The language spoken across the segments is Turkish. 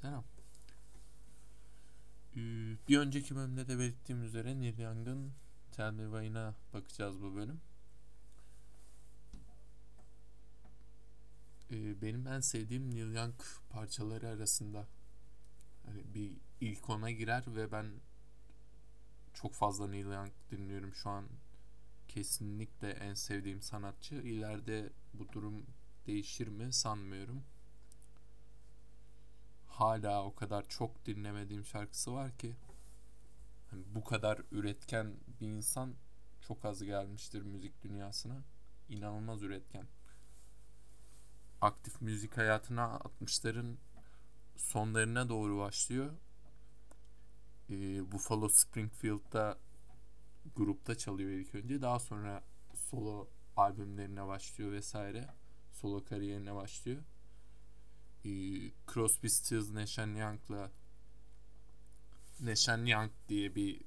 Selam. Ee, Bir önceki bölümde de belirttiğim üzere Neil Young'ın Tell Me Why'ına bakacağız bu bölüm. Ee, Benim en sevdiğim Neil Young parçaları arasında hani bir ilk ona girer ve ben çok fazla Neil Young dinliyorum şu an. Kesinlikle en sevdiğim sanatçı. İleride bu durum değişir mi sanmıyorum hala o kadar çok dinlemediğim şarkısı var ki hani bu kadar üretken bir insan çok az gelmiştir müzik dünyasına. İnanılmaz üretken. Aktif müzik hayatına 60'ların sonlarına doğru başlıyor. Ee, Buffalo Springfield'da grupta çalıyor ilk önce. Daha sonra solo albümlerine başlıyor vesaire. Solo kariyerine başlıyor. Ee, Crosby, Stills, Nash Young'la Nash Young diye bir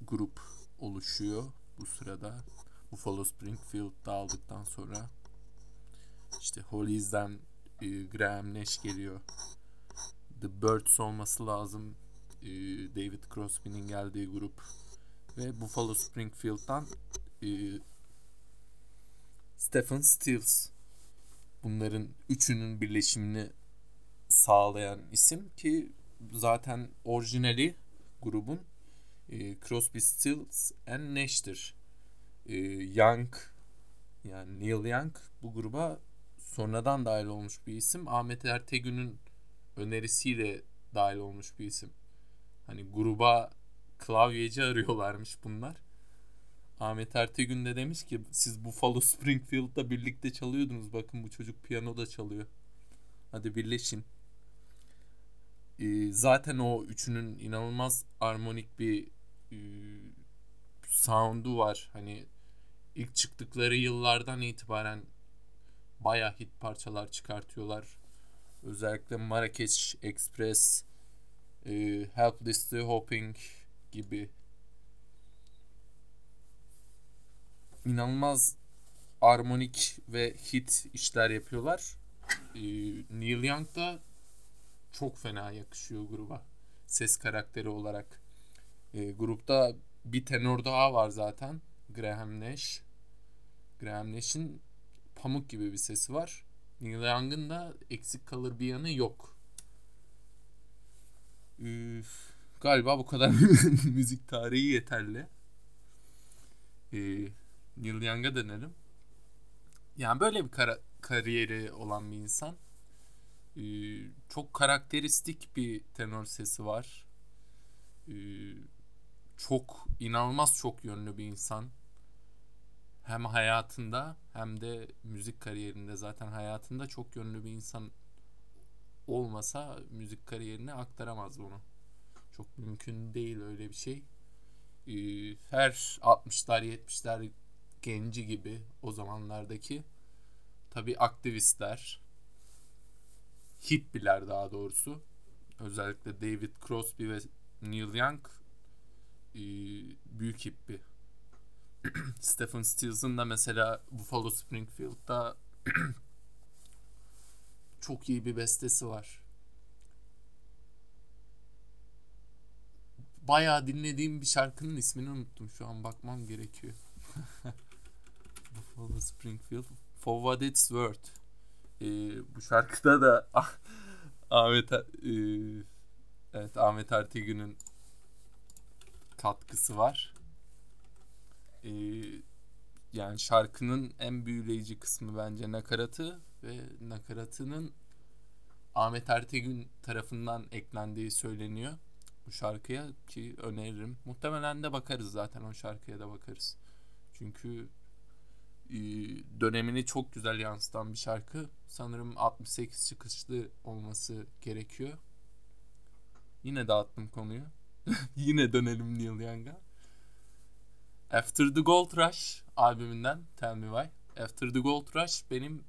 grup oluşuyor bu sırada. Buffalo Springfield'da aldıktan sonra işte Hollies'den e, Graham Nash geliyor. The Birds olması lazım. E, David Crosby'nin geldiği grup ve Buffalo Springfield'dan e, Stephen Stills bunların üçünün birleşimini sağlayan isim ki zaten orijinali grubun e, Crosby, Stills and Nash'tir. E, Young yani Neil Young bu gruba sonradan dahil olmuş bir isim. Ahmet Ertegün'ün önerisiyle dahil olmuş bir isim. Hani gruba klavyeci arıyorlarmış bunlar. Ahmet Ertegün de demiş ki siz Buffalo Springfield'da birlikte çalıyordunuz. Bakın bu çocuk piyano da çalıyor. Hadi birleşin. Ee, zaten o üçünün inanılmaz armonik bir e, sound'u var. Hani ilk çıktıkları yıllardan itibaren baya hit parçalar çıkartıyorlar. Özellikle Marrakeş Express, e, Helplessly Hoping gibi inanılmaz armonik ve hit işler yapıyorlar. Ee, Neil Young da çok fena yakışıyor gruba. Ses karakteri olarak. Ee, grupta bir tenor daha var zaten. Graham Nash. Graham Nash'in pamuk gibi bir sesi var. Neil Young'ın da eksik kalır bir yanı yok. Üf, galiba bu kadar müzik tarihi yeterli. Ee, Neil Young'a dönelim. Yani böyle bir kara- kariyeri olan bir insan. Ee, çok karakteristik bir tenor sesi var. Ee, çok inanılmaz çok yönlü bir insan. Hem hayatında hem de müzik kariyerinde zaten hayatında çok yönlü bir insan olmasa müzik kariyerine aktaramaz bunu. Çok mümkün değil öyle bir şey. Ee, her 60'lar 70'ler genci gibi o zamanlardaki tabi aktivistler hippiler daha doğrusu özellikle David Crosby ve Neil Young e, büyük hippi Stephen Stills'ın da mesela Buffalo Springfield'da çok iyi bir bestesi var. Bayağı dinlediğim bir şarkının ismini unuttum. Şu an bakmam gerekiyor. Buffalo Springfield. For What It's Worth. Ee, bu şarkıda da Ahmet e, evet Ahmet Ertegün'ün katkısı var. Ee, yani şarkının en büyüleyici kısmı bence nakaratı ve nakaratının Ahmet Ertegün tarafından eklendiği söyleniyor bu şarkıya ki öneririm. Muhtemelen de bakarız zaten o şarkıya da bakarız. Çünkü dönemini çok güzel yansıtan bir şarkı. Sanırım 68 çıkışlı olması gerekiyor. Yine dağıttım konuyu. Yine dönelim Neil Young'a. After the Gold Rush albümünden Tell Me Why. After the Gold Rush benim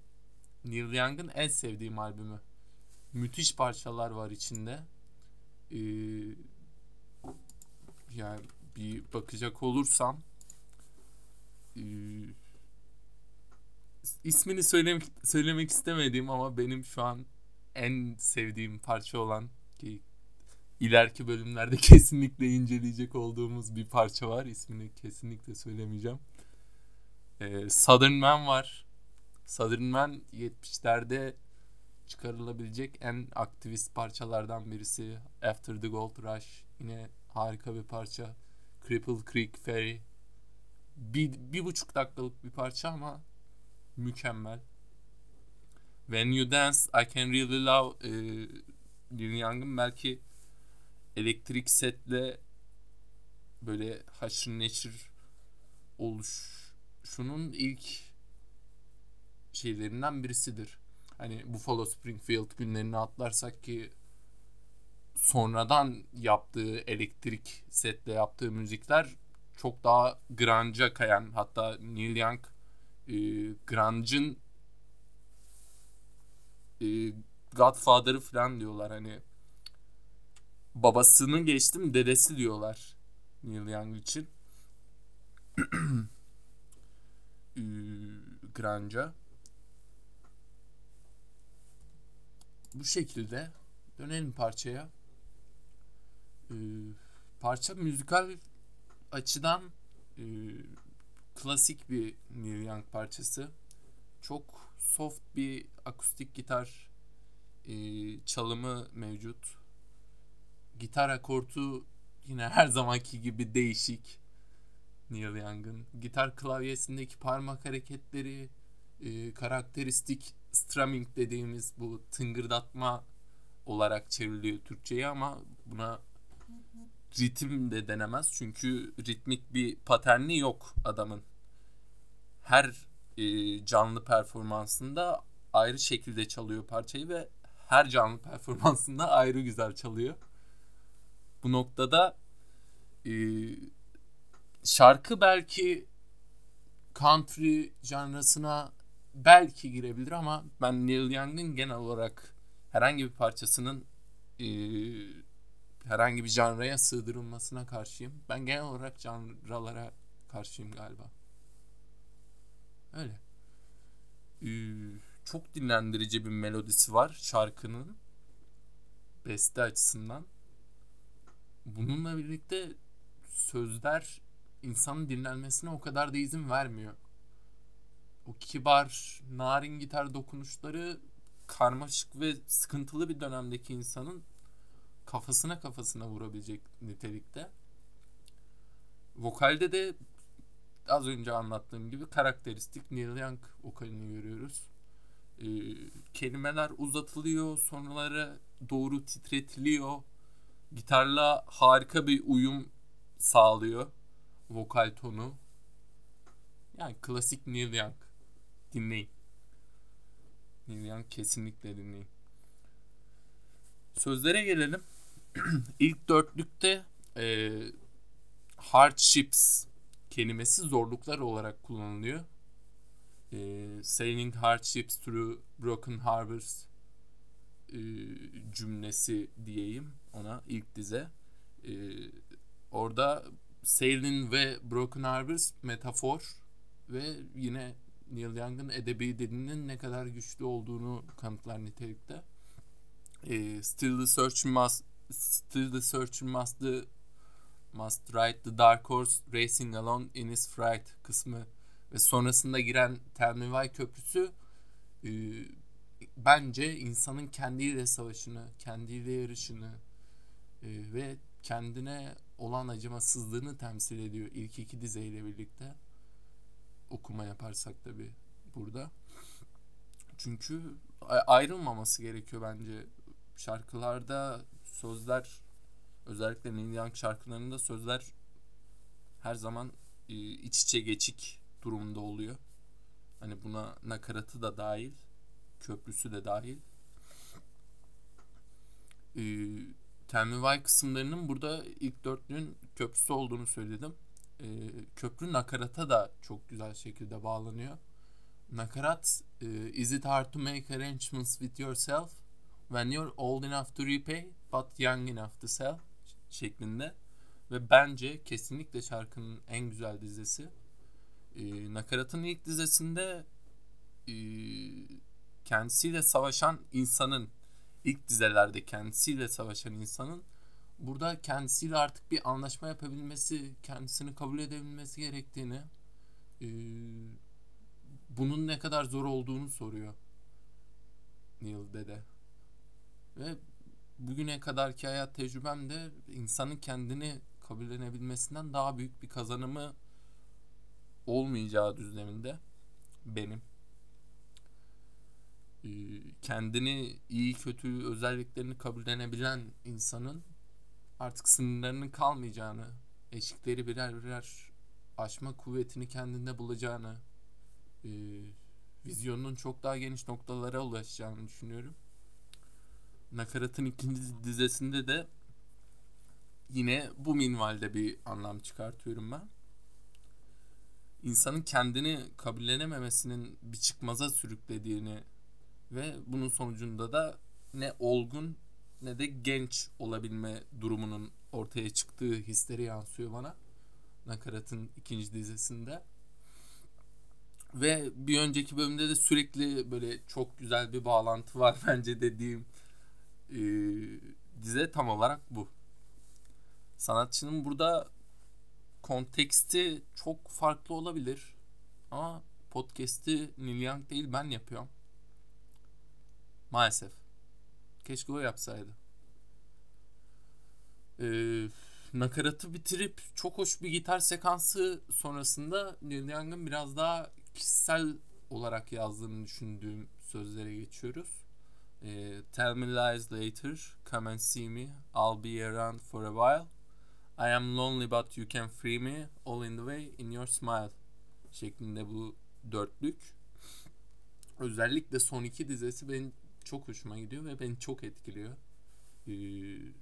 Neil Young'ın en sevdiğim albümü. Müthiş parçalar var içinde. Ee, yani bir bakacak olursam ee, ismini söylemek söylemek istemediğim ama benim şu an en sevdiğim parça olan ki ileriki bölümlerde kesinlikle inceleyecek olduğumuz bir parça var. İsmini kesinlikle söylemeyeceğim. Ee, Southern Man var. Southern Man 70'lerde çıkarılabilecek en aktivist parçalardan birisi. After the Gold Rush yine harika bir parça. Cripple Creek Ferry bir, bir buçuk dakikalık bir parça ama mükemmel. When You Dance, I Can Really Love e, Neil Young'ın belki elektrik setle böyle haşır neşir oluşunun ilk şeylerinden birisidir. Hani Buffalo Springfield günlerini atlarsak ki sonradan yaptığı elektrik setle yaptığı müzikler çok daha grunge'a kayan hatta Neil Young e, grunge'ın e, Godfather'ı falan diyorlar. Hani babasını geçtim dedesi diyorlar Neil Young için. E, grunge'a. Bu şekilde. Dönelim parçaya. E, parça müzikal açıdan e, klasik bir Neil Young parçası. Çok soft bir akustik gitar e, çalımı mevcut. Gitar akortu yine her zamanki gibi değişik. Neil Young'ın. Gitar klavyesindeki parmak hareketleri, e, karakteristik strumming dediğimiz bu tıngırdatma olarak çevriliyor Türkçe'ye ama buna ritim de denemez. Çünkü ritmik bir paterni yok adamın. Her e, canlı performansında ayrı şekilde çalıyor parçayı ve her canlı performansında ayrı güzel çalıyor. Bu noktada e, şarkı belki country janrasına belki girebilir ama ben Neil Young'ın genel olarak herhangi bir parçasının e, herhangi bir janraya sığdırılmasına karşıyım. Ben genel olarak janralara karşıyım galiba. Öyle. Ee, çok dinlendirici bir melodisi var şarkının. Beste açısından. Bununla birlikte sözler insanın dinlenmesine o kadar da izin vermiyor. O kibar, narin gitar dokunuşları karmaşık ve sıkıntılı bir dönemdeki insanın kafasına kafasına vurabilecek nitelikte. Vokalde de az önce anlattığım gibi karakteristik Neil Young vokalini görüyoruz. Ee, kelimeler uzatılıyor, sonraları doğru titretiliyor. Gitarla harika bir uyum sağlıyor vokal tonu. Yani klasik Neil Young. Dinleyin. Neil Young kesinlikle dinleyin. Sözlere gelelim. ilk dörtlükte e, hardships kelimesi zorluklar olarak kullanılıyor. E, sailing hardships through broken harbors e, cümlesi diyeyim ona ilk dize. E, orada sailing ve broken harbors metafor ve yine Neil Young'ın edebi dilinin ne kadar güçlü olduğunu kanıtlar nitelikte. E, still the search must Still the searcher must, the, must ride the dark horse racing along in his fright kısmı ve sonrasında giren Why köprüsü e, bence insanın kendiyle savaşını, kendiyle yarışını e, ve kendine olan acımasızlığını temsil ediyor ilk iki dizeyle birlikte. Okuma yaparsak tabi burada. Çünkü ayrılmaması gerekiyor bence şarkılarda sözler özellikle Neil Young şarkılarında sözler her zaman e, iç içe geçik durumda oluyor. Hani buna nakaratı da dahil, köprüsü de dahil. E, Tell Me Why kısımlarının burada ilk dörtlüğün köprüsü olduğunu söyledim. E, köprü nakarata da çok güzel şekilde bağlanıyor. Nakarat e, Is it hard to make arrangements with yourself when you're old enough to repay but young enough to sell şeklinde ve bence kesinlikle şarkının en güzel dizesi. Ee, nakaratın ilk dizesinde e, kendisiyle savaşan insanın ilk dizelerde kendisiyle savaşan insanın burada kendisiyle artık bir anlaşma yapabilmesi, kendisini kabul edebilmesi gerektiğini, e, bunun ne kadar zor olduğunu soruyor Neil Dede. Ve bugüne kadarki hayat tecrübem de insanın kendini kabullenebilmesinden daha büyük bir kazanımı olmayacağı düzleminde benim. Ee, kendini iyi kötü özelliklerini kabullenebilen insanın artık sınırlarının kalmayacağını, eşikleri birer birer aşma kuvvetini kendinde bulacağını, e, vizyonunun çok daha geniş noktalara ulaşacağını düşünüyorum. Nakaratın ikinci dizesinde de yine bu minvalde bir anlam çıkartıyorum ben. İnsanın kendini kabullenememesinin bir çıkmaza sürüklediğini ve bunun sonucunda da ne olgun ne de genç olabilme durumunun ortaya çıktığı hisleri yansıyor bana. Nakaratın ikinci dizesinde. Ve bir önceki bölümde de sürekli böyle çok güzel bir bağlantı var bence dediğim e, dize tam olarak bu. Sanatçının burada konteksti çok farklı olabilir. Ama podcast'i Neil Young değil ben yapıyorum. Maalesef. Keşke o yapsaydı. Ee, nakaratı bitirip çok hoş bir gitar sekansı sonrasında Neil Young'ın biraz daha kişisel olarak yazdığını düşündüğüm sözlere geçiyoruz. Ee, Tell me lies later, come and see me, I'll be around for a while. I am lonely but you can free me, all in the way in your smile şeklinde bu dörtlük. Özellikle son iki dizesi benim çok hoşuma gidiyor ve beni çok etkiliyor. Ee,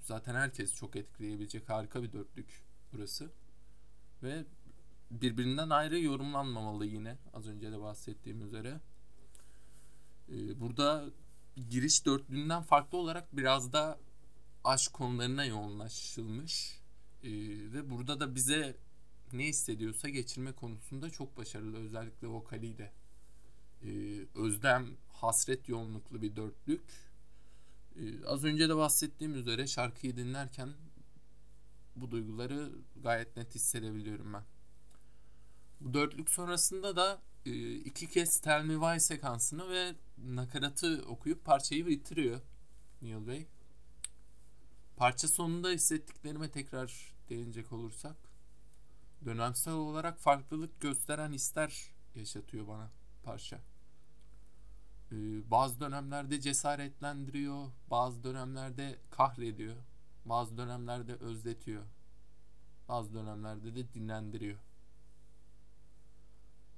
zaten herkes çok etkileyebilecek harika bir dörtlük burası. Ve birbirinden ayrı yorumlanmamalı yine az önce de bahsettiğim üzere. Ee, burada giriş dörtlüğünden farklı olarak biraz da aşk konularına yoğunlaşılmış. Ee, ve burada da bize ne hissediyorsa geçirme konusunda çok başarılı özellikle vokaliyle. Ee, özlem, hasret yoğunluklu bir dörtlük. Ee, az önce de bahsettiğim üzere şarkıyı dinlerken bu duyguları gayet net hissedebiliyorum ben. Bu dörtlük sonrasında da iki kez Tell Me Why sekansını ve nakaratı okuyup parçayı bitiriyor Neil Bey. Parça sonunda hissettiklerime tekrar değinecek olursak dönemsel olarak farklılık gösteren hisler yaşatıyor bana parça. Ee, bazı dönemlerde cesaretlendiriyor, bazı dönemlerde kahrediyor, bazı dönemlerde özletiyor, bazı dönemlerde de dinlendiriyor.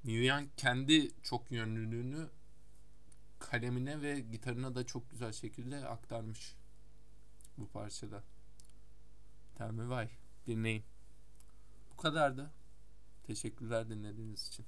Young kendi çok yönlülüğünü kalemine ve gitarına da çok güzel şekilde aktarmış bu parçada. Tell me why. Dinleyin. Bu kadardı. Teşekkürler dinlediğiniz için.